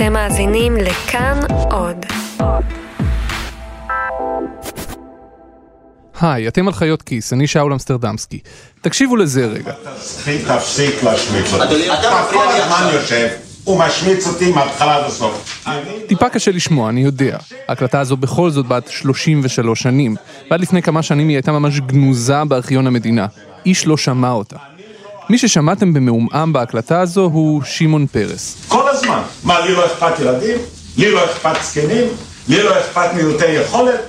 אתם מאזינים לכאן עוד. היי, אתם על חיות כיס, אני שאול אמסטרדמסקי. תקשיבו לזה רגע. תפסיק להשמיץ אותי. אתה כל הזמן יושב ומשמיץ אותי מההתחלה עד הסוף. טיפה קשה לשמוע, אני יודע. ההקלטה הזו בכל זאת בת 33 שנים, ועד לפני כמה שנים היא הייתה ממש גנוזה בארכיון המדינה. איש לא שמע אותה. מי ששמעתם במעומעם בהקלטה הזו הוא שמעון פרס. כל הזמן. מה, לי לא אכפת ילדים? לי לא אכפת זקנים? לי לא אכפת מיעוטי יכולת?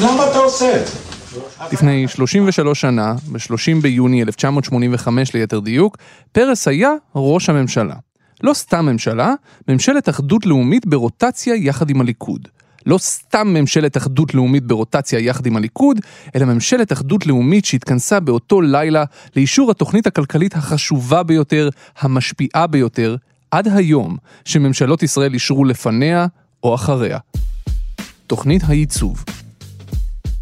למה אתה עושה את זה? לפני 33 שנה, ב-30 ביוני 1985 ליתר דיוק, פרס היה ראש הממשלה. לא סתם ממשלה, ממשלת אחדות לאומית ברוטציה יחד עם הליכוד. לא סתם ממשלת אחדות לאומית ברוטציה יחד עם הליכוד, אלא ממשלת אחדות לאומית שהתכנסה באותו לילה לאישור התוכנית הכלכלית החשובה ביותר, המשפיעה ביותר, עד היום שממשלות ישראל אישרו לפניה או אחריה. תוכנית הייצוב.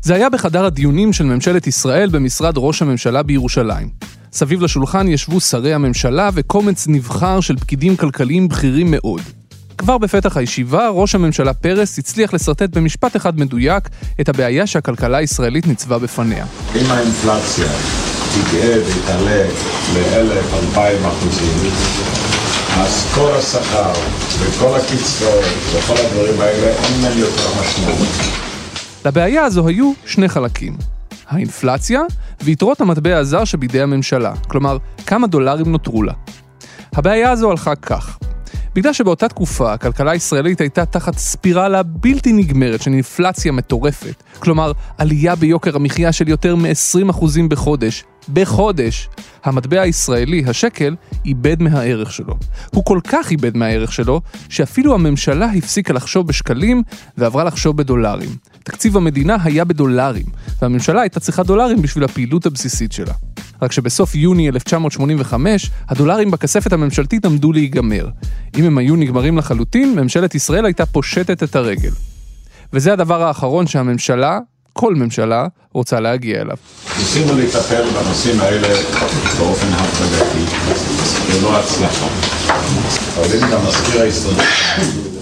זה היה בחדר הדיונים של ממשלת ישראל במשרד ראש הממשלה בירושלים. סביב לשולחן ישבו שרי הממשלה וקומץ נבחר של פקידים כלכליים בכירים מאוד. כבר בפתח הישיבה, ראש הממשלה פרס הצליח לשרטט במשפט אחד מדויק את הבעיה שהכלכלה הישראלית ניצבה בפניה. אם האינפלציה תגאה ותעלה לאלף, אלפיים אחוזים, אז כל השכר וכל הקצבאות וכל הדברים האלה אין להם יותר משמעות. לבעיה הזו היו שני חלקים. האינפלציה ויתרות המטבע הזר שבידי הממשלה, כלומר, כמה דולרים נותרו לה. הבעיה הזו הלכה כך. בגלל שבאותה תקופה הכלכלה הישראלית הייתה תחת ספירלה בלתי נגמרת של אינפלציה מטורפת, כלומר עלייה ביוקר המחיה של יותר מ-20% בחודש, בחודש, המטבע הישראלי, השקל, איבד מהערך שלו. הוא כל כך איבד מהערך שלו, שאפילו הממשלה הפסיקה לחשוב בשקלים ועברה לחשוב בדולרים. תקציב המדינה היה בדולרים, והממשלה הייתה צריכה דולרים בשביל הפעילות הבסיסית שלה. רק שבסוף יוני 1985, הדולרים בכספת הממשלתית עמדו להיגמר. אם הם היו נגמרים לחלוטין, ממשלת ישראל הייתה פושטת את הרגל. וזה הדבר האחרון שהממשלה, כל ממשלה, רוצה להגיע אליו. ניסינו לטפל בנושאים האלה באופן הפרדתי, ללא הצלחה. אבל אם גם מזכיר ההסתדרות,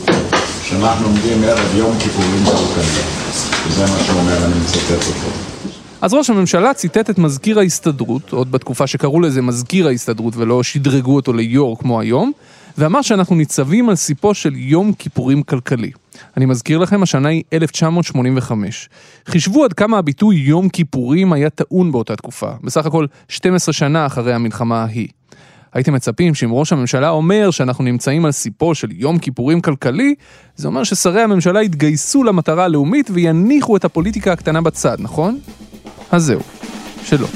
שאנחנו עומדים ערב יום כיפורים כלכלי, וזה מה שאומר, אני מצטט אותו. אז ראש הממשלה ציטט את מזכיר ההסתדרות, עוד בתקופה שקראו לזה מזכיר ההסתדרות ולא שדרגו אותו ליו"ר כמו היום, ואמר שאנחנו ניצבים על סיפו של יום כיפורים כלכלי. אני מזכיר לכם, השנה היא 1985. חישבו עד כמה הביטוי יום כיפורים היה טעון באותה תקופה, בסך הכל 12 שנה אחרי המלחמה ההיא. הייתם מצפים שאם ראש הממשלה אומר שאנחנו נמצאים על סיפו של יום כיפורים כלכלי, זה אומר ששרי הממשלה יתגייסו למטרה הלאומית ויניחו את הפוליטיקה הקטנה בצד, נכון? אז זהו, שלא.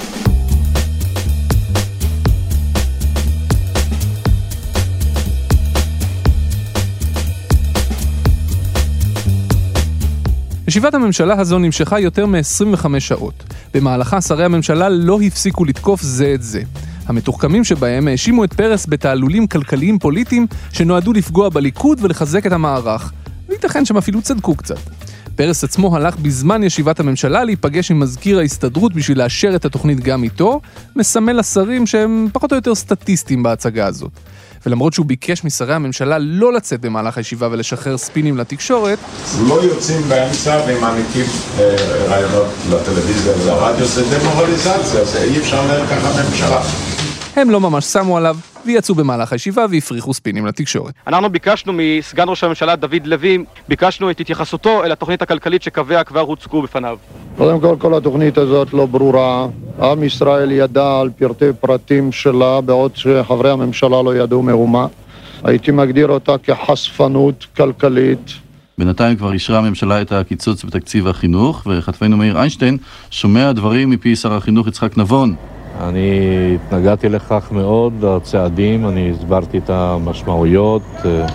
ישיבת הממשלה הזו נמשכה יותר מ-25 שעות. במהלכה שרי הממשלה לא הפסיקו לתקוף זה את זה. המתוחכמים שבהם האשימו את פרס בתעלולים כלכליים פוליטיים שנועדו לפגוע בליכוד ולחזק את המערך. וייתכן שהם אפילו צדקו קצת. פרס עצמו הלך בזמן ישיבת הממשלה להיפגש עם מזכיר ההסתדרות בשביל לאשר את התוכנית גם איתו, מסמל לשרים שהם פחות או יותר סטטיסטים בהצגה הזאת. ולמרות שהוא ביקש משרי הממשלה לא לצאת במהלך הישיבה ולשחרר ספינים לתקשורת, לא יוצאים באמצע ומעניקים אה, רעיונות לטלוויזיה ולרדיו, זה דמורליזציה, זה אי אפשר לנהל ככה ממשלה. הם לא ממש שמו עליו, ויצאו במהלך הישיבה והפריחו ספינים לתקשורת. אנחנו ביקשנו מסגן ראש הממשלה דוד לוי, ביקשנו את התייחסותו אל התוכנית הכלכלית שקויה כבר הוצגו בפניו. קודם כל, כל התוכנית הזאת לא ברורה. עם ישראל ידע על פרטי פרטים שלה, בעוד שחברי הממשלה לא ידעו מאומה. הייתי מגדיר אותה כחשפנות כלכלית. בינתיים כבר אישרה הממשלה את הקיצוץ בתקציב החינוך, וכתבנו מאיר איינשטיין שומע דברים מפי שר החינוך יצחק נבון. אני התנגדתי לכך מאוד, הצעדים, אני הסברתי את המשמעויות. אה,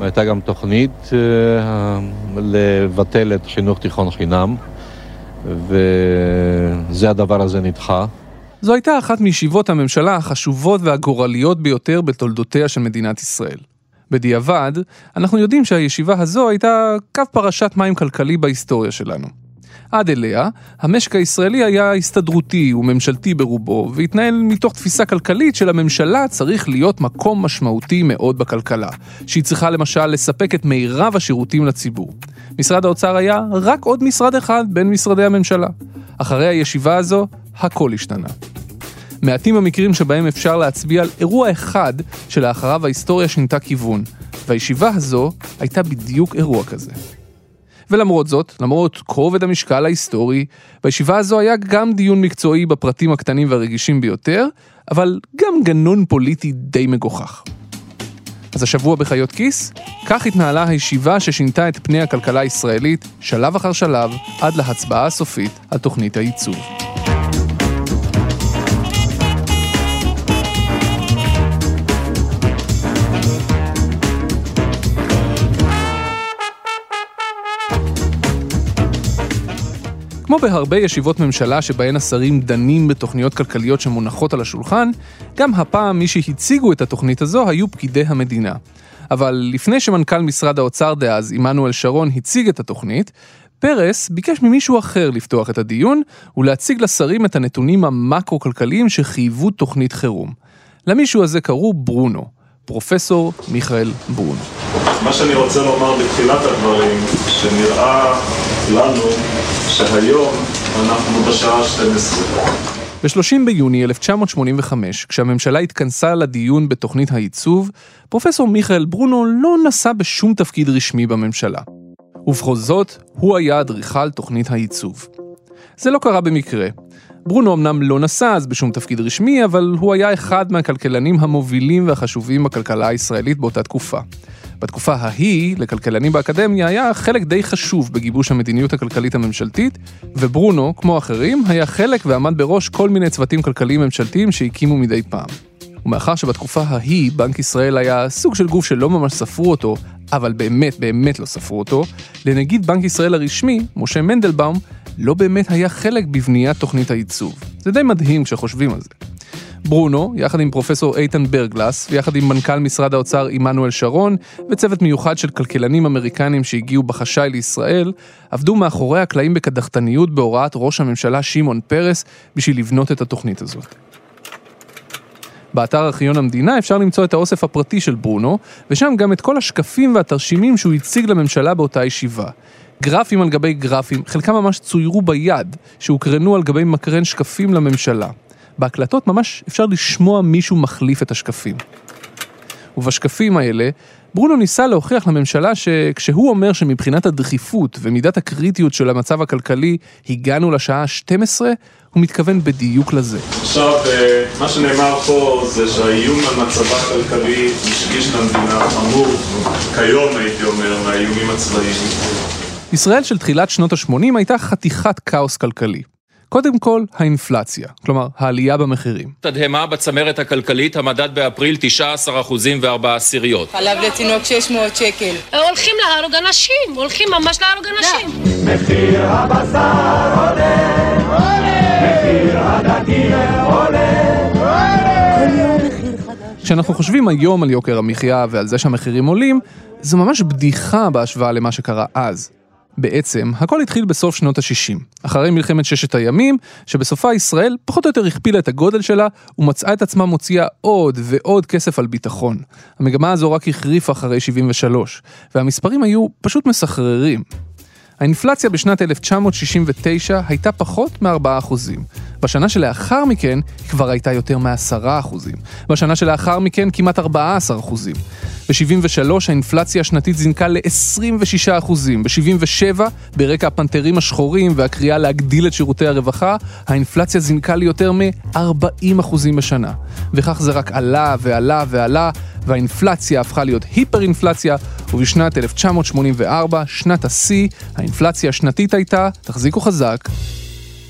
הייתה גם תוכנית אה, לבטל את חינוך תיכון חינם, וזה הדבר הזה נדחה. זו הייתה אחת מישיבות הממשלה החשובות והגורליות ביותר בתולדותיה של מדינת ישראל. בדיעבד, אנחנו יודעים שהישיבה הזו הייתה קו פרשת מים כלכלי בהיסטוריה שלנו. עד אליה, המשק הישראלי היה הסתדרותי וממשלתי ברובו, והתנהל מתוך תפיסה כלכלית שלממשלה צריך להיות מקום משמעותי מאוד בכלכלה, שהיא צריכה למשל לספק את מירב השירותים לציבור. משרד האוצר היה רק עוד משרד אחד בין משרדי הממשלה. אחרי הישיבה הזו, הכל השתנה. מעטים המקרים שבהם אפשר להצביע על אירוע אחד שלאחריו ההיסטוריה שינתה כיוון, והישיבה הזו הייתה בדיוק אירוע כזה. ולמרות זאת, למרות כובד המשקל ההיסטורי, בישיבה הזו היה גם דיון מקצועי בפרטים הקטנים והרגישים ביותר, אבל גם גנון פוליטי די מגוחך. אז השבוע בחיות כיס, כך התנהלה הישיבה ששינתה את פני הכלכלה הישראלית שלב אחר שלב עד להצבעה הסופית על תוכנית הייצוב. כמו בהרבה ישיבות ממשלה שבהן השרים דנים בתוכניות כלכליות שמונחות על השולחן, גם הפעם מי שהציגו את התוכנית הזו היו פקידי המדינה. אבל לפני שמנכ"ל משרד האוצר דאז, עמנואל שרון, הציג את התוכנית, פרס ביקש ממישהו אחר לפתוח את הדיון ולהציג לשרים את הנתונים המקרו-כלכליים שחייבו תוכנית חירום. למישהו הזה קראו ברונו, פרופסור מיכאל ברונו. מה שאני רוצה לומר בתחילת הדברים, שנראה לנו שהיום אנחנו בשעה 12. ב-30 ביוני 1985, כשהממשלה התכנסה לדיון בתוכנית הייצוב, פרופסור מיכאל ברונו לא נשא בשום תפקיד רשמי בממשלה. ובכל זאת, הוא היה אדריכל תוכנית הייצוב. זה לא קרה במקרה. ברונו אמנם לא נשא אז בשום תפקיד רשמי, אבל הוא היה אחד מהכלכלנים המובילים והחשובים בכלכלה הישראלית באותה תקופה. בתקופה ההיא, לכלכלנים באקדמיה היה חלק די חשוב בגיבוש המדיניות הכלכלית הממשלתית, וברונו, כמו אחרים, היה חלק ועמד בראש כל מיני צוותים כלכליים ממשלתיים שהקימו מדי פעם. ומאחר שבתקופה ההיא בנק ישראל היה סוג של גוף שלא ממש ספרו אותו, אבל באמת באמת לא ספרו אותו, לנגיד בנק ישראל הרשמי, משה מנדלבאום, לא באמת היה חלק בבניית תוכנית הייצוב. זה די מדהים כשחושבים על זה. ברונו, יחד עם פרופסור איתן ברגלס, ויחד עם מנכ"ל משרד האוצר עמנואל שרון, וצוות מיוחד של כלכלנים אמריקנים שהגיעו בחשאי לישראל, עבדו מאחורי הקלעים בקדחתניות בהוראת ראש הממשלה שמעון פרס בשביל לבנות את התוכנית הזאת. באתר ארכיון המדינה אפשר למצוא את האוסף הפרטי של ברונו, ושם גם את כל השקפים והתרשימים שהוא הציג לממשלה באותה ישיבה. גרפים על גבי גרפים, חלקם ממש צוירו ביד, שהוקרנו על גבי מקרן שקפים לממשלה. בהקלטות ממש אפשר לשמוע מישהו מחליף את השקפים. ובשקפים האלה, ברונו ניסה להוכיח לממשלה שכשהוא אומר שמבחינת הדחיפות ומידת הקריטיות של המצב הכלכלי הגענו לשעה 12, הוא מתכוון בדיוק לזה. עכשיו, אה, מה שנאמר פה זה שהאיום על מצבה הכלכלי משגיש למדינה חמור, כיום הייתי אומר, מהאיומים הצבאיים. ישראל של תחילת שנות ה-80 הייתה חתיכת כאוס כלכלי. קודם כל, האינפלציה, כלומר, העלייה במחירים. תדהמה בצמרת הכלכלית, המדד באפריל 19 אחוזים וארבע עשיריות. חלב לתינוק 600 שקל. הולכים להרוג אנשים, הולכים ממש להרוג אנשים. מחיר הבשר עולה, מחיר הדגים עולה. כשאנחנו חושבים היום על יוקר המחיה ועל זה שהמחירים עולים, זו ממש בדיחה בהשוואה למה שקרה אז. בעצם, הכל התחיל בסוף שנות ה-60, אחרי מלחמת ששת הימים, שבסופה ישראל פחות או יותר הכפילה את הגודל שלה, ומצאה את עצמה מוציאה עוד ועוד כסף על ביטחון. המגמה הזו רק החריפה אחרי 73, והמספרים היו פשוט מסחררים. האינפלציה בשנת 1969 הייתה פחות מ-4%. בשנה שלאחר מכן היא כבר הייתה יותר מ-10%. בשנה שלאחר מכן כמעט 14%. ב-73 האינפלציה השנתית זינקה ל-26%. ב-77, ברקע הפנתרים השחורים והקריאה להגדיל את שירותי הרווחה, האינפלציה זינקה ליותר מ-40% בשנה. וכך זה רק עלה ועלה ועלה, והאינפלציה הפכה להיות היפר-אינפלציה, ובשנת 1984, שנת השיא, האינפלציה השנתית הייתה, תחזיקו חזק,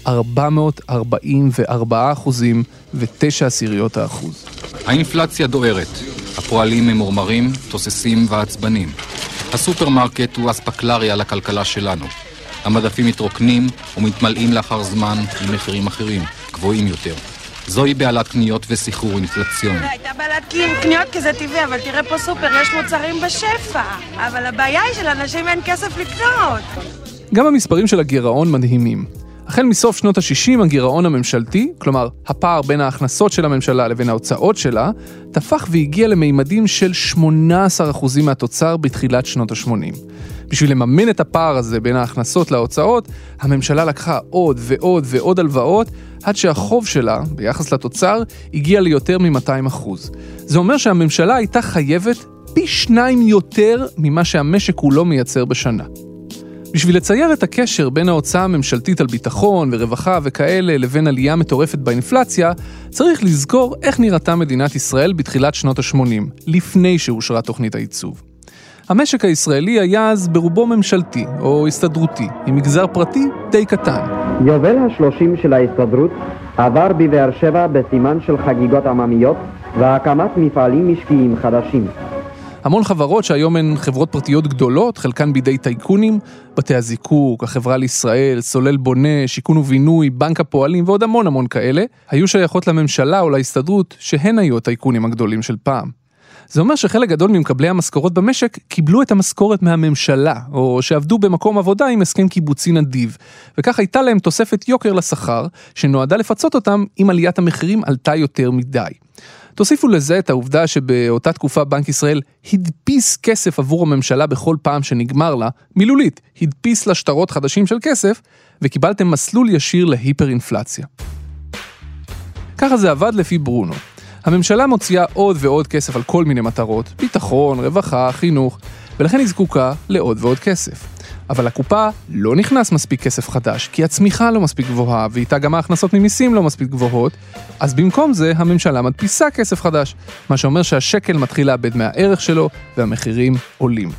444 אחוזים ותשע עשיריות האחוז. האינפלציה דוהרת, הפועלים ממורמרים, תוססים ועצבנים. הסופרמרקט הוא אספקלריה לכלכלה שלנו. המדפים מתרוקנים ומתמלאים לאחר זמן עם מחירים אחרים, גבוהים יותר. זוהי בעלת קניות וסחרור אינפלציוני. הייתה בעלת קניות כי זה טבעי, אבל תראה פה סופר, יש מוצרים בשפע. אבל הבעיה היא שלאנשים אין כסף לקנות. גם המספרים של הגירעון מדהימים. החל מסוף שנות ה-60 הגירעון הממשלתי, כלומר הפער בין ההכנסות של הממשלה לבין ההוצאות שלה, טפח והגיע למימדים של 18% מהתוצר בתחילת שנות ה-80. בשביל לממן את הפער הזה בין ההכנסות להוצאות, הממשלה לקחה עוד ועוד ועוד הלוואות, עד שהחוב שלה, ביחס לתוצר, הגיע ליותר מ-200%. זה אומר שהממשלה הייתה חייבת פי שניים יותר ממה שהמשק כולו מייצר בשנה. בשביל לצייר את הקשר בין ההוצאה הממשלתית על ביטחון ורווחה וכאלה לבין עלייה מטורפת באינפלציה, צריך לזכור איך נראתה מדינת ישראל בתחילת שנות ה-80, לפני שאושרה תוכנית הייצוב. המשק הישראלי היה אז ברובו ממשלתי או הסתדרותי, עם מגזר פרטי די קטן. יובל השלושים של ההסתדרות עבר בבאר שבע בסימן של חגיגות עממיות והקמת מפעלים משקיים חדשים. המון חברות שהיום הן חברות פרטיות גדולות, חלקן בידי טייקונים, בתי הזיקוק, החברה לישראל, סולל בונה, שיכון ובינוי, בנק הפועלים ועוד המון המון כאלה, היו שייכות לממשלה או להסתדרות שהן היו הטייקונים הגדולים של פעם. זה אומר שחלק גדול ממקבלי המשכורות במשק קיבלו את המשכורת מהממשלה, או שעבדו במקום עבודה עם הסכם קיבוצי נדיב, וכך הייתה להם תוספת יוקר לשכר, שנועדה לפצות אותם אם עליית המחירים עלתה יותר מדי. תוסיפו לזה את העובדה שבאותה תקופה בנק ישראל הדפיס כסף עבור הממשלה בכל פעם שנגמר לה, מילולית, הדפיס לה שטרות חדשים של כסף, וקיבלתם מסלול ישיר להיפר-אינפלציה. ככה זה עבד לפי ברונו. הממשלה מוציאה עוד ועוד כסף על כל מיני מטרות, ביטחון, רווחה, חינוך, ולכן היא זקוקה לעוד ועוד כסף. אבל לקופה לא נכנס מספיק כסף חדש, כי הצמיחה לא מספיק גבוהה, ואיתה גם ההכנסות ממיסים לא מספיק גבוהות, אז במקום זה הממשלה מדפיסה כסף חדש, מה שאומר שהשקל מתחיל לאבד מהערך שלו, והמחירים עולים.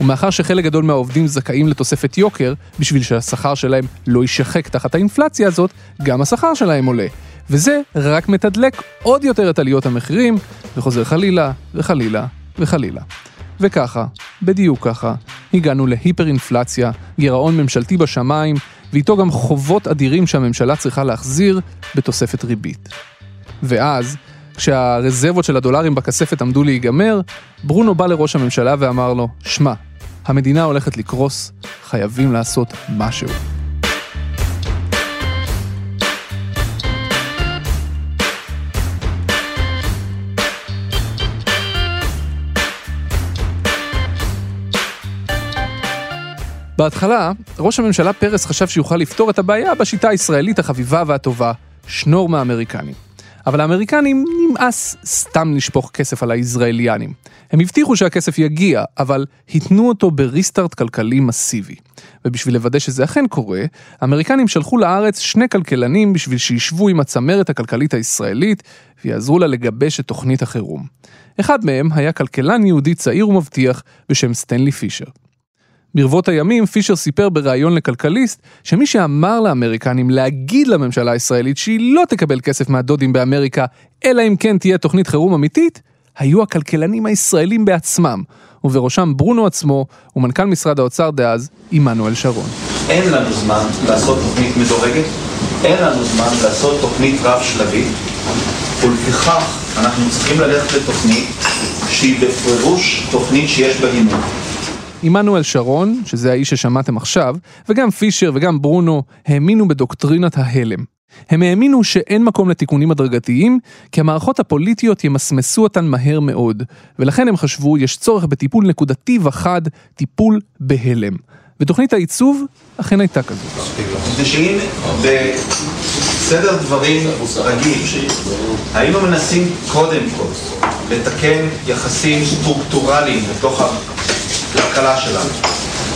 ומאחר שחלק גדול מהעובדים זכאים לתוספת יוקר, בשביל שהשכר שלהם לא יישחק תחת האינפלציה הזאת, גם השכר שלהם עולה. וזה רק מתדלק עוד יותר את עליות המחירים, וחוזר חלילה, וחלילה, וחלילה. וככה, בדיוק ככה, הגענו להיפר-אינפלציה, גירעון ממשלתי בשמיים, ואיתו גם חובות אדירים שהממשלה צריכה להחזיר בתוספת ריבית. ואז, כשהרזרבות של הדולרים בכספת עמדו להיגמר, ברונו בא לראש הממשלה ואמר לו, שמע, המדינה הולכת לקרוס, חייבים לעשות משהו. בהתחלה, ראש הממשלה פרס חשב שיוכל לפתור את הבעיה בשיטה הישראלית החביבה והטובה, שנור מהאמריקנים. אבל האמריקנים נמאס סתם לשפוך כסף על הישראליאנים. הם הבטיחו שהכסף יגיע, אבל התנו אותו בריסטארט כלכלי מסיבי. ובשביל לוודא שזה אכן קורה, האמריקנים שלחו לארץ שני כלכלנים בשביל שישבו עם הצמרת הכלכלית הישראלית ויעזרו לה לגבש את תוכנית החירום. אחד מהם היה כלכלן יהודי צעיר ומבטיח בשם סטנלי פישר. ברבות הימים פישר סיפר בריאיון לכלכליסט שמי שאמר לאמריקנים להגיד לממשלה הישראלית שהיא לא תקבל כסף מהדודים באמריקה אלא אם כן תהיה תוכנית חירום אמיתית, היו הכלכלנים הישראלים בעצמם, ובראשם ברונו עצמו ומנכ"ל משרד האוצר דאז, עמנואל שרון. אין לנו זמן לעשות תוכנית מדורגת, אין לנו זמן לעשות תוכנית רב-שלבית, ולפיכך אנחנו צריכים ללכת לתוכנית שהיא בפירוש תוכנית שיש בה הימור. עמנואל שרון, שזה האיש ששמעתם עכשיו, וגם פישר וגם ברונו האמינו בדוקטרינת ההלם. הם האמינו שאין מקום לתיקונים הדרגתיים, כי המערכות הפוליטיות ימסמסו אותן מהר מאוד, ולכן הם חשבו יש צורך בטיפול נקודתי וחד, טיפול בהלם. ותוכנית העיצוב אכן הייתה כזאת. זה שאם בסדר דברים רגיל, היינו מנסים קודם כל לתקן יחסים סטרוקטורליים בתוך הכלכלה שלנו.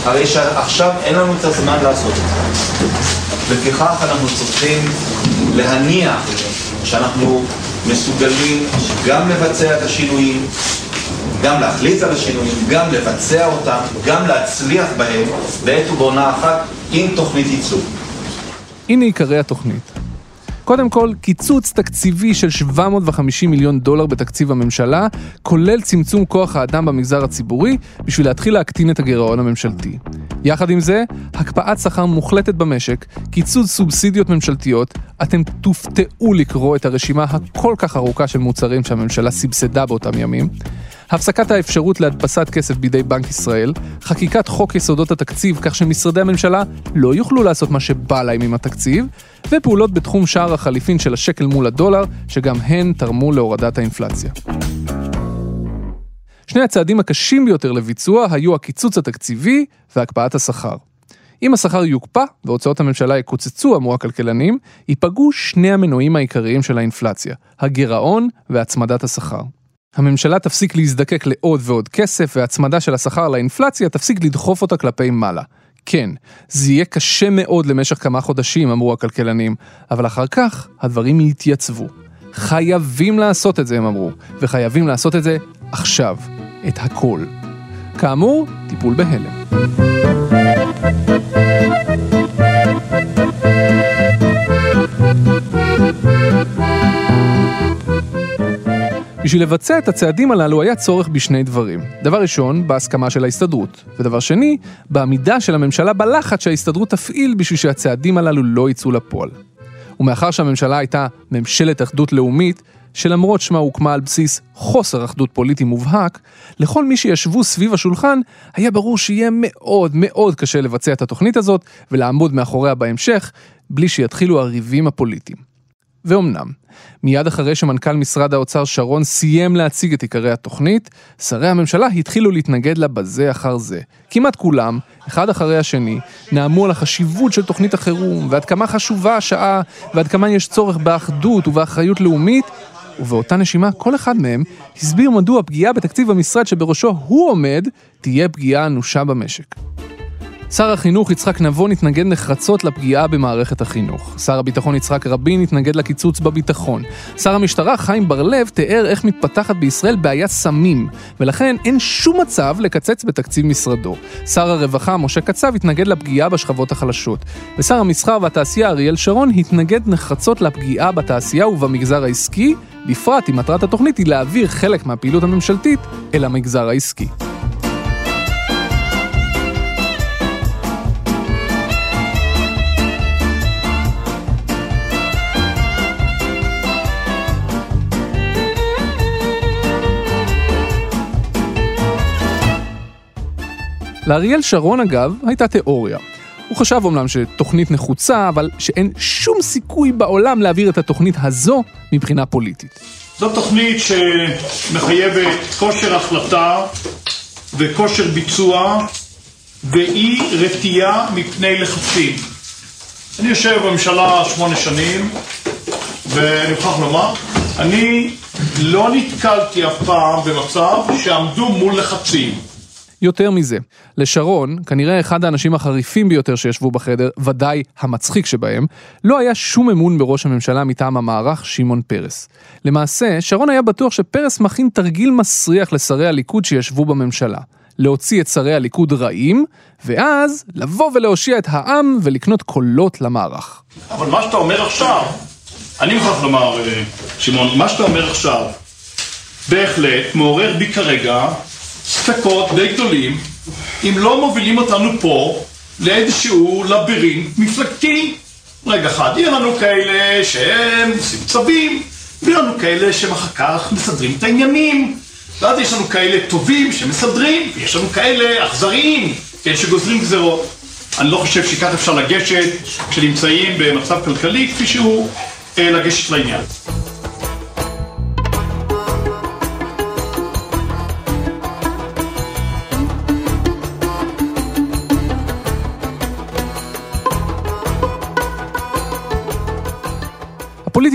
הרי שעכשיו אין לנו את הזמן לעשות את זה. לפיכך אנחנו צריכים להניח שאנחנו מסוגלים גם לבצע את השינויים, גם להחליט על השינויים, גם לבצע אותם, גם להצליח בהם בעת ובעונה אחת עם תוכנית ייצוג. הנה עיקרי התוכנית. קודם כל, קיצוץ תקציבי של 750 מיליון דולר בתקציב הממשלה, כולל צמצום כוח האדם במגזר הציבורי, בשביל להתחיל להקטין את הגירעון הממשלתי. יחד עם זה, הקפאת שכר מוחלטת במשק, קיצוץ סובסידיות ממשלתיות, אתם תופתעו לקרוא את הרשימה הכל כך ארוכה של מוצרים שהממשלה סבסדה באותם ימים. הפסקת האפשרות להדפסת כסף בידי בנק ישראל, חקיקת חוק יסודות התקציב כך שמשרדי הממשלה לא יוכלו לעשות מה שבא להם עם התקציב, ופעולות בתחום שער החליפין של השקל מול הדולר, שגם הן תרמו להורדת האינפלציה. שני הצעדים הקשים ביותר לביצוע היו הקיצוץ התקציבי והקפאת השכר. אם השכר יוקפא והוצאות הממשלה יקוצצו, אמרו הכלכלנים, ייפגעו שני המנועים העיקריים של האינפלציה, הגירעון והצמדת השכר. הממשלה תפסיק להזדקק לעוד ועוד כסף, והצמדה של השכר לאינפלציה תפסיק לדחוף אותה כלפי מעלה. כן, זה יהיה קשה מאוד למשך כמה חודשים, אמרו הכלכלנים, אבל אחר כך הדברים יתייצבו. חייבים לעשות את זה, הם אמרו, וחייבים לעשות את זה עכשיו. את הכל. כאמור, טיפול בהלם. בשביל לבצע את הצעדים הללו היה צורך בשני דברים. דבר ראשון, בהסכמה של ההסתדרות. ודבר שני, בעמידה של הממשלה בלחץ שההסתדרות תפעיל בשביל שהצעדים הללו לא יצאו לפועל. ומאחר שהממשלה הייתה ממשלת אחדות לאומית, שלמרות שמה הוקמה על בסיס חוסר אחדות פוליטי מובהק, לכל מי שישבו סביב השולחן היה ברור שיהיה מאוד מאוד קשה לבצע את התוכנית הזאת ולעמוד מאחוריה בהמשך, בלי שיתחילו הריבים הפוליטיים. ואומנם, מיד אחרי שמנכ"ל משרד האוצר שרון סיים להציג את עיקרי התוכנית, שרי הממשלה התחילו להתנגד לה בזה אחר זה. כמעט כולם, אחד אחרי השני, נאמו על החשיבות של תוכנית החירום, ועד כמה חשובה השעה, ועד כמה יש צורך באחדות ובאחריות לאומית, ובאותה נשימה כל אחד מהם הסביר מדוע פגיעה בתקציב המשרד שבראשו הוא עומד, תהיה פגיעה אנושה במשק. שר החינוך יצחק נבון התנגד נחרצות לפגיעה במערכת החינוך. שר הביטחון יצחק רבין התנגד לקיצוץ בביטחון. שר המשטרה חיים בר-לב תיאר איך מתפתחת בישראל בעיית סמים, ולכן אין שום מצב לקצץ בתקציב משרדו. שר הרווחה משה קצב התנגד לפגיעה בשכבות החלשות. ושר המסחר והתעשייה אריאל שרון התנגד נחרצות לפגיעה בתעשייה ובמגזר העסקי, בפרט אם מטרת התוכנית היא להעביר חלק מהפעילות הממשלתית אל המגזר העסקי. לאריאל שרון אגב הייתה תיאוריה. הוא חשב אומנם שתוכנית נחוצה, אבל שאין שום סיכוי בעולם להעביר את התוכנית הזו מבחינה פוליטית. זו תוכנית שמחייבת כושר החלטה וכושר ביצוע ואי רתיעה מפני לחצים. אני יושב בממשלה שמונה שנים ואני מוכרח לומר, אני לא נתקלתי אף פעם במצב שעמדו מול לחצים. יותר מזה, לשרון, כנראה אחד האנשים החריפים ביותר שישבו בחדר, ודאי המצחיק שבהם, לא היה שום אמון בראש הממשלה מטעם המערך שמעון פרס. למעשה, שרון היה בטוח שפרס מכין תרגיל מסריח לשרי הליכוד שישבו בממשלה. להוציא את שרי הליכוד רעים, ואז לבוא ולהושיע את העם ולקנות קולות למערך. אבל מה שאתה אומר עכשיו, אני מוכרח לומר, אה, שמעון, מה שאתה אומר עכשיו, בהחלט מעורר בי כרגע ספקות די גדולים אם לא מובילים אותנו פה לאיזשהו לבירינט מפלגתי. רגע אחד, יהיה לנו כאלה שהם עושים צווים, ויהיה לנו כאלה שהם אחר כך מסדרים את העניינים, ואז יש לנו כאלה טובים שמסדרים, ויש לנו כאלה אכזריים, כן, שגוזרים גזרות. אני לא חושב שכך אפשר לגשת כשנמצאים במצב כלכלי כפי שהוא, אה, לגשת לעניין.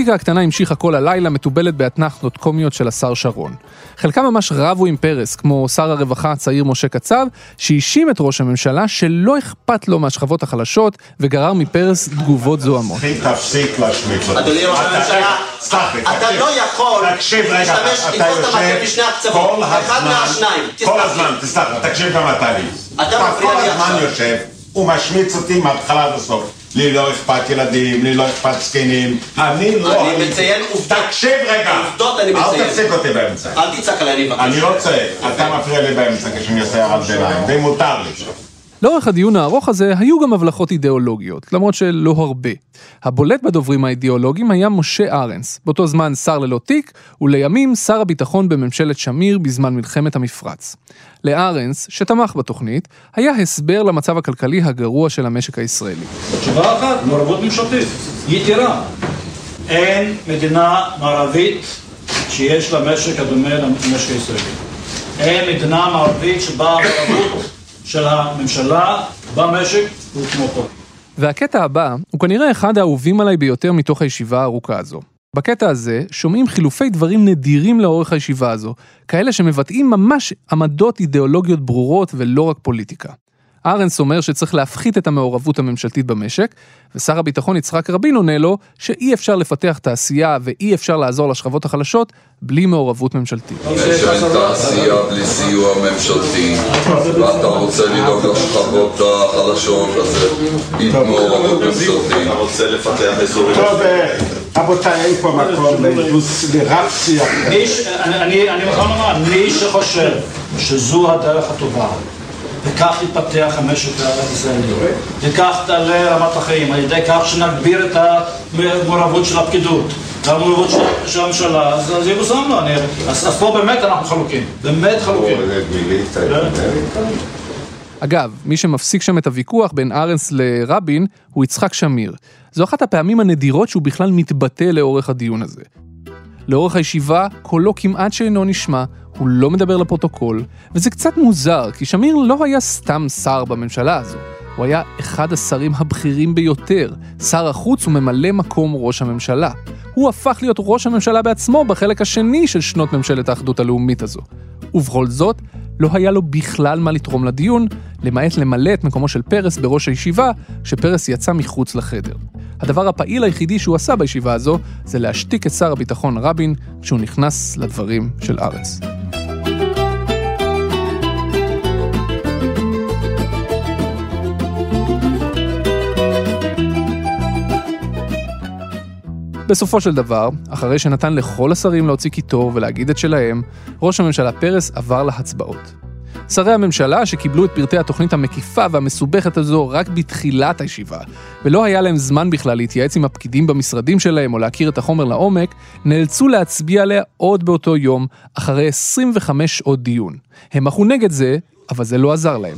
הפוליטיקה הקטנה המשיכה כל הלילה מתובלת באתנחתות קומיות של השר שרון. חלקם ממש רבו עם פרס, כמו שר הרווחה הצעיר משה קצב, שהאשים את ראש הממשלה שלא אכפת לו מהשכבות החלשות, וגרר מפרס תגובות זוהמות. תפסיק להשמיץ אותי. אדוני ראש הממשלה, אתה לא יכול להשתמש, לתפוס את המקל משני הקצוות, אחד מהשניים. כל הזמן, תסלח, תקשיב גם אתה לי. אתה מפריע לי עכשיו. כל הזמן יושב, הוא משמיץ אותי מההתחלה עד הסוף. לי לא אכפת ילדים, לי לא אכפת זקנים, אני לא... אני מציין עובדות. תקשיב רגע! עובדות אני מציין. אל תפסיק אותי באמצע. אל תצעק עליי, אני מבקש. אני לא צועק, אתה מפריע לי באמצע כשאני עושה הערת ביניים, ומותר לי. לאורך הדיון הארוך הזה היו גם הבלחות אידיאולוגיות, למרות שלא הרבה. הבולט בדוברים האידיאולוגיים היה משה ארנס, באותו זמן שר ללא תיק, ולימים שר הביטחון בממשלת שמיר בזמן מלחמת המפרץ. לארנס, שתמך בתוכנית, היה הסבר למצב הכלכלי הגרוע של המשק הישראלי. תשובה אחת, מעורבות ממשלתית, יתרה. אין מדינה מערבית שיש לה משק הדומה למשק הישראלי. אין מדינה מערבית שבה של הממשלה במשק פה. והקטע הבא הוא כנראה אחד האהובים עליי ביותר מתוך הישיבה הארוכה הזו. בקטע הזה שומעים חילופי דברים נדירים לאורך הישיבה הזו, כאלה שמבטאים ממש עמדות אידיאולוגיות ברורות ולא רק פוליטיקה. ארנס אומר שצריך להפחית את המעורבות הממשלתית במשק, ושר הביטחון יצחק רבין עונה לו שאי אפשר לפתח תעשייה ואי אפשר לעזור לשכבות החלשות בלי מעורבות ממשלתית. יש תעשייה בלי סיוע ממשלתי, ואתה רוצה לדאוג לשכבות החלשות, אז עם מעורבות ממשלתית. אתה רוצה לפתח אזורים... טוב, רבותיי, אין פה מקום לרב שיח. אני מוכן לומר, מי שחושב שזו הדרך הטובה וכך יתפתח המשק הישראלי, וכך תעלה רמת החיים, על ידי כך שנגביר את המעורבות של הפקידות והמעורבות של הממשלה, אז יבושם לו, אז פה באמת אנחנו חלוקים, באמת חלוקים. אגב, מי שמפסיק שם את הוויכוח בין ארנס לרבין הוא יצחק שמיר. זו אחת הפעמים הנדירות שהוא בכלל מתבטא לאורך הדיון הזה. לאורך הישיבה קולו כמעט שאינו נשמע, הוא לא מדבר לפרוטוקול, וזה קצת מוזר, כי שמיר לא היה סתם שר בממשלה הזו. הוא היה אחד השרים הבכירים ביותר, שר החוץ וממלא מקום ראש הממשלה. הוא הפך להיות ראש הממשלה בעצמו בחלק השני של שנות ממשלת האחדות הלאומית הזו. ובכל זאת, לא היה לו בכלל מה לתרום לדיון, למעט למלא את מקומו של פרס בראש הישיבה, כשפרס יצא מחוץ לחדר. הדבר הפעיל היחידי שהוא עשה בישיבה הזו, זה להשתיק את שר הביטחון רבין כשהוא נכנס לדברים של ארץ. בסופו של דבר, אחרי שנתן לכל השרים להוציא קיטור ולהגיד את שלהם, ראש הממשלה פרס עבר להצבעות. שרי הממשלה, שקיבלו את פרטי התוכנית המקיפה והמסובכת הזו רק בתחילת הישיבה, ולא היה להם זמן בכלל להתייעץ עם הפקידים במשרדים שלהם או להכיר את החומר לעומק, נאלצו להצביע עליה עוד באותו יום, אחרי 25 שעות דיון. הם מחו נגד זה, אבל זה לא עזר להם.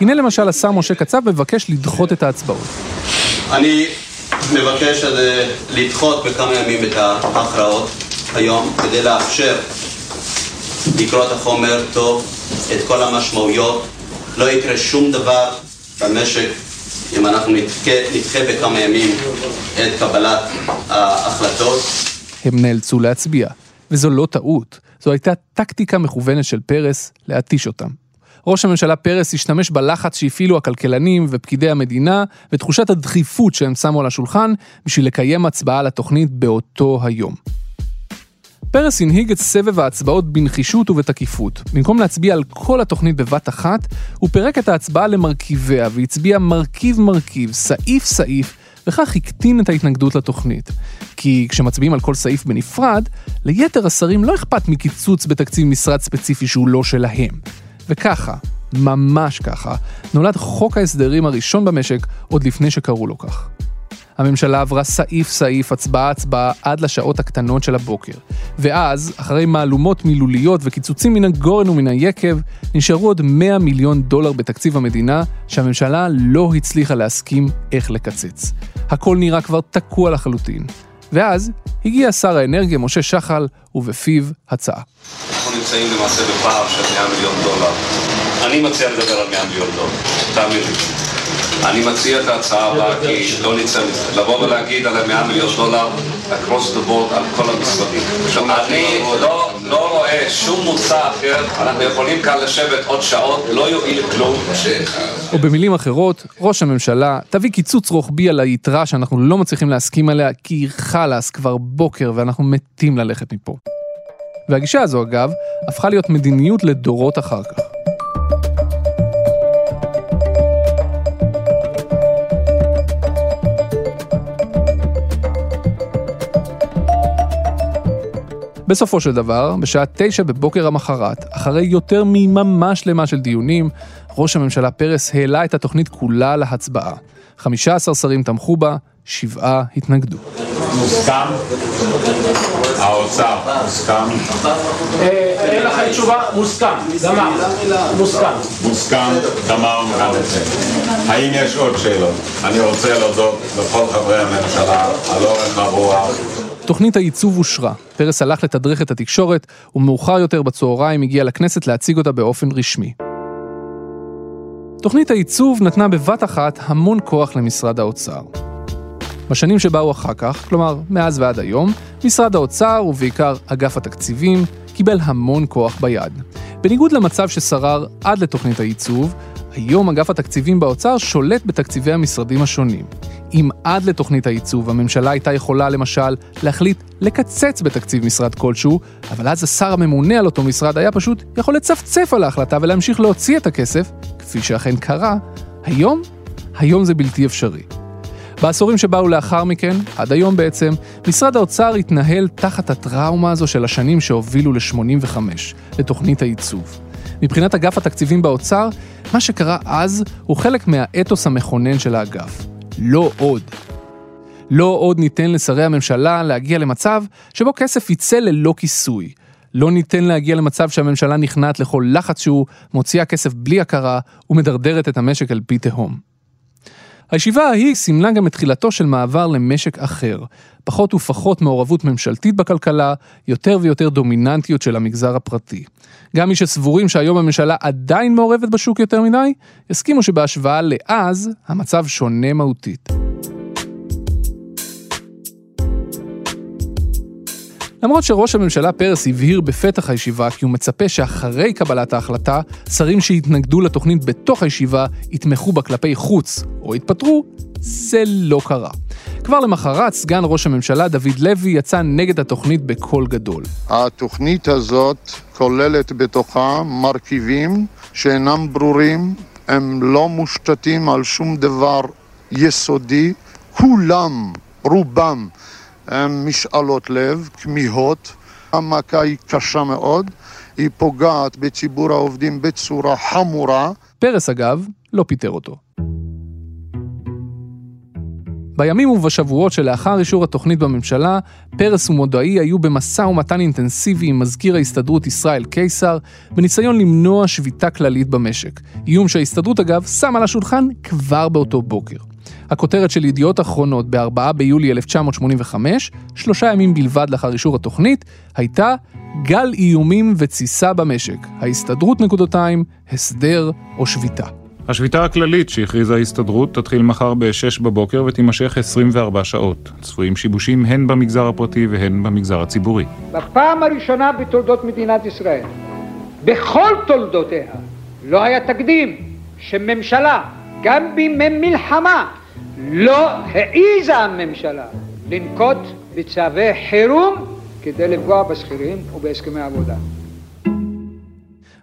הנה למשל השר משה קצב מבקש לדחות את ההצבעות. אני מבקש לדחות בכמה ימים את ההכרעות היום, כדי לאפשר לקרוא את החומר טוב, את כל המשמעויות. לא יקרה שום דבר במשק אם אנחנו נדחה, נדחה בכמה ימים את קבלת ההחלטות. הם נאלצו להצביע, וזו לא טעות, זו הייתה טקטיקה מכוונת של פרס להתיש אותם. ראש הממשלה פרס השתמש בלחץ שהפעילו הכלכלנים ופקידי המדינה ותחושת הדחיפות שהם שמו על השולחן בשביל לקיים הצבעה על התוכנית באותו היום. פרס הנהיג את סבב ההצבעות בנחישות ובתקיפות. במקום להצביע על כל התוכנית בבת אחת, הוא פירק את ההצבעה למרכיביה והצביע מרכיב מרכיב, סעיף סעיף, וכך הקטין את ההתנגדות לתוכנית. כי כשמצביעים על כל סעיף בנפרד, ליתר השרים לא אכפת מקיצוץ בתקציב משרד ספציפי שהוא לא שלהם. וככה, ממש ככה, נולד חוק ההסדרים הראשון במשק עוד לפני שקראו לו כך. הממשלה עברה סעיף סעיף, הצבעה הצבעה, עד לשעות הקטנות של הבוקר. ואז, אחרי מהלומות מילוליות וקיצוצים מן הגורן ומן היקב, נשארו עוד 100 מיליון דולר בתקציב המדינה, שהממשלה לא הצליחה להסכים איך לקצץ. הכל נראה כבר תקוע לחלוטין. ואז הגיע שר האנרגיה משה שחל, ובפיו הצעה. אנחנו נמצאים למעשה בפער של 100 מיליון דולר. אני מציע לדבר על 100 מיליון דולר, תאמין לי. אני מציע את ההצעה הבאה כי לא נצא מזה. לבוא ולהגיד על ה-100 מיליון דולר across the board על כל המשרדים. אני לא, לא רואה שום מוצא אחר, אנחנו יכולים כאן לשבת עוד שעות, לא יועיל כלום. או במילים אחרות, ראש הממשלה, תביא קיצוץ רוחבי על היתרה שאנחנו לא מצליחים להסכים עליה, כי חלאס כבר בוקר ואנחנו מתים ללכת מפה. והגישה הזו, אגב, הפכה להיות מדיניות לדורות אחר כך. בסופו של דבר, בשעה תשע בבוקר המחרת, אחרי יותר מיממה שלמה של דיונים, ראש הממשלה פרס העלה את התוכנית כולה להצבעה. 15 שרים תמכו בה, שבעה התנגדו. מוסכם? האוצר, מוסכם? אין לך תשובה? מוסכם. גמר. מוסכם. מוסכם, גמרנו גם את זה. האם יש עוד שאלות? אני רוצה להודות לכל חברי הממשלה על אורך הרוח. תוכנית הייצוב אושרה, פרס הלך לתדרך את התקשורת, ומאוחר יותר בצהריים הגיע לכנסת להציג אותה באופן רשמי. תוכנית הייצוב נתנה בבת אחת המון כוח למשרד האוצר. בשנים שבאו אחר כך, כלומר מאז ועד היום, משרד האוצר ובעיקר אגף התקציבים קיבל המון כוח ביד. בניגוד למצב ששרר עד לתוכנית הייצוב, היום אגף התקציבים באוצר שולט בתקציבי המשרדים השונים. אם עד לתוכנית הייצוב הממשלה הייתה יכולה למשל להחליט לקצץ בתקציב משרד כלשהו, אבל אז השר הממונה על אותו משרד היה פשוט יכול לצפצף על ההחלטה ולהמשיך להוציא את הכסף, כפי שאכן קרה, היום, היום זה בלתי אפשרי. בעשורים שבאו לאחר מכן, עד היום בעצם, משרד האוצר התנהל תחת הטראומה הזו של השנים שהובילו ל-85, לתוכנית הייצוב. מבחינת אגף התקציבים באוצר, מה שקרה אז הוא חלק מהאתוס המכונן של האגף. לא עוד. לא עוד ניתן לשרי הממשלה להגיע למצב שבו כסף יצא ללא כיסוי. לא ניתן להגיע למצב שהממשלה נכנעת לכל לחץ שהוא, מוציאה כסף בלי הכרה ומדרדרת את המשק אל פי תהום. הישיבה ההיא סימלה גם את תחילתו של מעבר למשק אחר, פחות ופחות מעורבות ממשלתית בכלכלה, יותר ויותר דומיננטיות של המגזר הפרטי. גם מי שסבורים שהיום הממשלה עדיין מעורבת בשוק יותר מדי, יסכימו שבהשוואה לאז, המצב שונה מהותית. למרות שראש הממשלה פרס הבהיר בפתח הישיבה כי הוא מצפה שאחרי קבלת ההחלטה, שרים שהתנגדו לתוכנית בתוך הישיבה יתמכו בה כלפי חוץ או יתפטרו, זה לא קרה. כבר למחרת, סגן ראש הממשלה דוד לוי יצא נגד התוכנית בקול גדול. התוכנית הזאת כוללת בתוכה מרכיבים שאינם ברורים, הם לא מושתתים על שום דבר יסודי, כולם, רובם, משאלות לב, כמיהות. המכה היא קשה מאוד, היא פוגעת בציבור העובדים בצורה חמורה. פרס אגב, לא פיטר אותו. בימים ובשבועות שלאחר אישור התוכנית בממשלה, פרס ומודעי היו במשא ומתן אינטנסיבי עם מזכיר ההסתדרות ישראל קיסר, בניסיון למנוע שביתה כללית במשק. איום שההסתדרות אגב שם על השולחן כבר באותו בוקר. הכותרת של ידיעות אחרונות ב-4 ביולי 1985, שלושה ימים בלבד לאחר אישור התוכנית, הייתה גל איומים ותסיסה במשק, ההסתדרות נקודותיים, הסדר או שביתה. השביתה הכללית שהכריזה ההסתדרות תתחיל מחר ב-6 בבוקר ותימשך 24 שעות. צפויים שיבושים הן במגזר הפרטי והן במגזר הציבורי. בפעם הראשונה בתולדות מדינת ישראל, בכל תולדותיה, לא היה תקדים שממשלה, גם בימי מלחמה, לא העיזה הממשלה לנקוט בצווי חירום כדי לפגוע בשכירים ובהסכמי עבודה.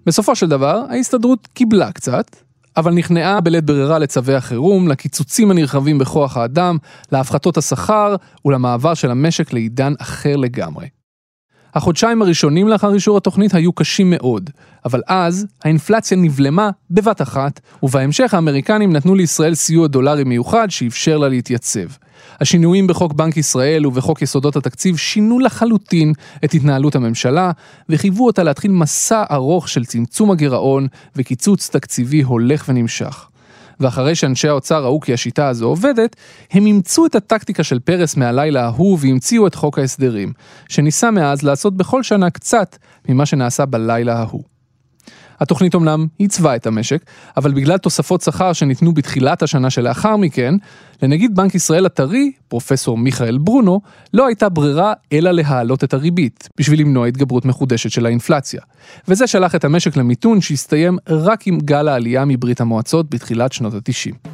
בסופו של דבר, ההסתדרות קיבלה קצת, אבל נכנעה בלית ברירה לצווי החירום, לקיצוצים הנרחבים בכוח האדם, להפחתות השכר ולמעבר של המשק לעידן אחר לגמרי. החודשיים הראשונים לאחר אישור התוכנית היו קשים מאוד, אבל אז האינפלציה נבלמה בבת אחת, ובהמשך האמריקנים נתנו לישראל סיוע דולרי מיוחד שאפשר לה להתייצב. השינויים בחוק בנק ישראל ובחוק יסודות התקציב שינו לחלוטין את התנהלות הממשלה, וחייבו אותה להתחיל מסע ארוך של צמצום הגירעון וקיצוץ תקציבי הולך ונמשך. ואחרי שאנשי האוצר ראו כי השיטה הזו עובדת, הם אימצו את הטקטיקה של פרס מהלילה ההוא והמציאו את חוק ההסדרים, שניסה מאז לעשות בכל שנה קצת ממה שנעשה בלילה ההוא. התוכנית אמנם עיצבה את המשק, אבל בגלל תוספות שכר שניתנו בתחילת השנה שלאחר מכן, לנגיד בנק ישראל הטרי, פרופסור מיכאל ברונו, לא הייתה ברירה אלא להעלות את הריבית, בשביל למנוע התגברות מחודשת של האינפלציה. וזה שלח את המשק למיתון שהסתיים רק עם גל העלייה מברית המועצות בתחילת שנות ה-90.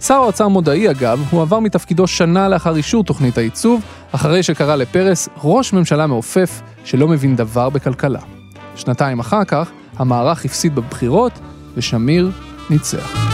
שר האוצר מודעי אגב, הועבר מתפקידו שנה לאחר אישור תוכנית הייצוב, אחרי שקרא לפרס ראש ממשלה מעופף שלא מבין דבר בכלכלה. שנתיים אחר כך, המערך הפסיד בבחירות ושמיר ניצח.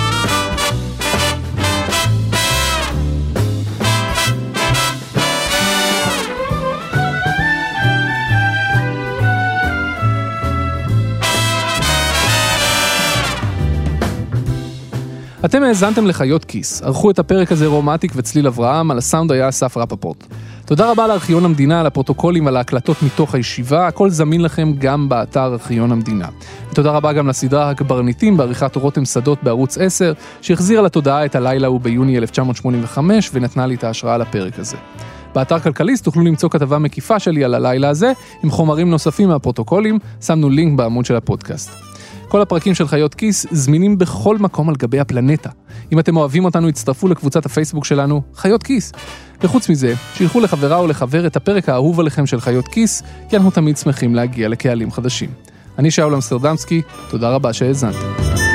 אתם האזנתם לחיות כיס, ערכו את הפרק הזה רומטיק וצליל אברהם, על הסאונד היה אסף רפפורט. תודה רבה לארכיון המדינה, על הפרוטוקולים, על ההקלטות מתוך הישיבה, הכל זמין לכם גם באתר ארכיון המדינה. תודה רבה גם לסדרה הקברניטים בעריכת רותם שדות בערוץ 10, שהחזירה לתודעה את הלילה ההוא ביוני 1985 ונתנה לי את ההשראה לפרק הזה. באתר כלכליסט תוכלו למצוא כתבה מקיפה שלי על הלילה הזה, עם חומרים נוספים מהפרוטוקולים, שמנו לינק בעמוד של הפודקאסט. כל הפרקים של חיות כיס זמינים בכל מקום על גבי הפלנטה. אם אתם אוהבים אותנו, הצטרפו לקבוצת הפייסבוק שלנו, חיות כיס. וחוץ מזה, שילחו לחברה או לחבר את הפרק האהוב עליכם של חיות כיס, כי אנחנו תמיד שמחים להגיע לקהלים חדשים. אני שאול אמסטרדמסקי, תודה רבה שהאזנתם.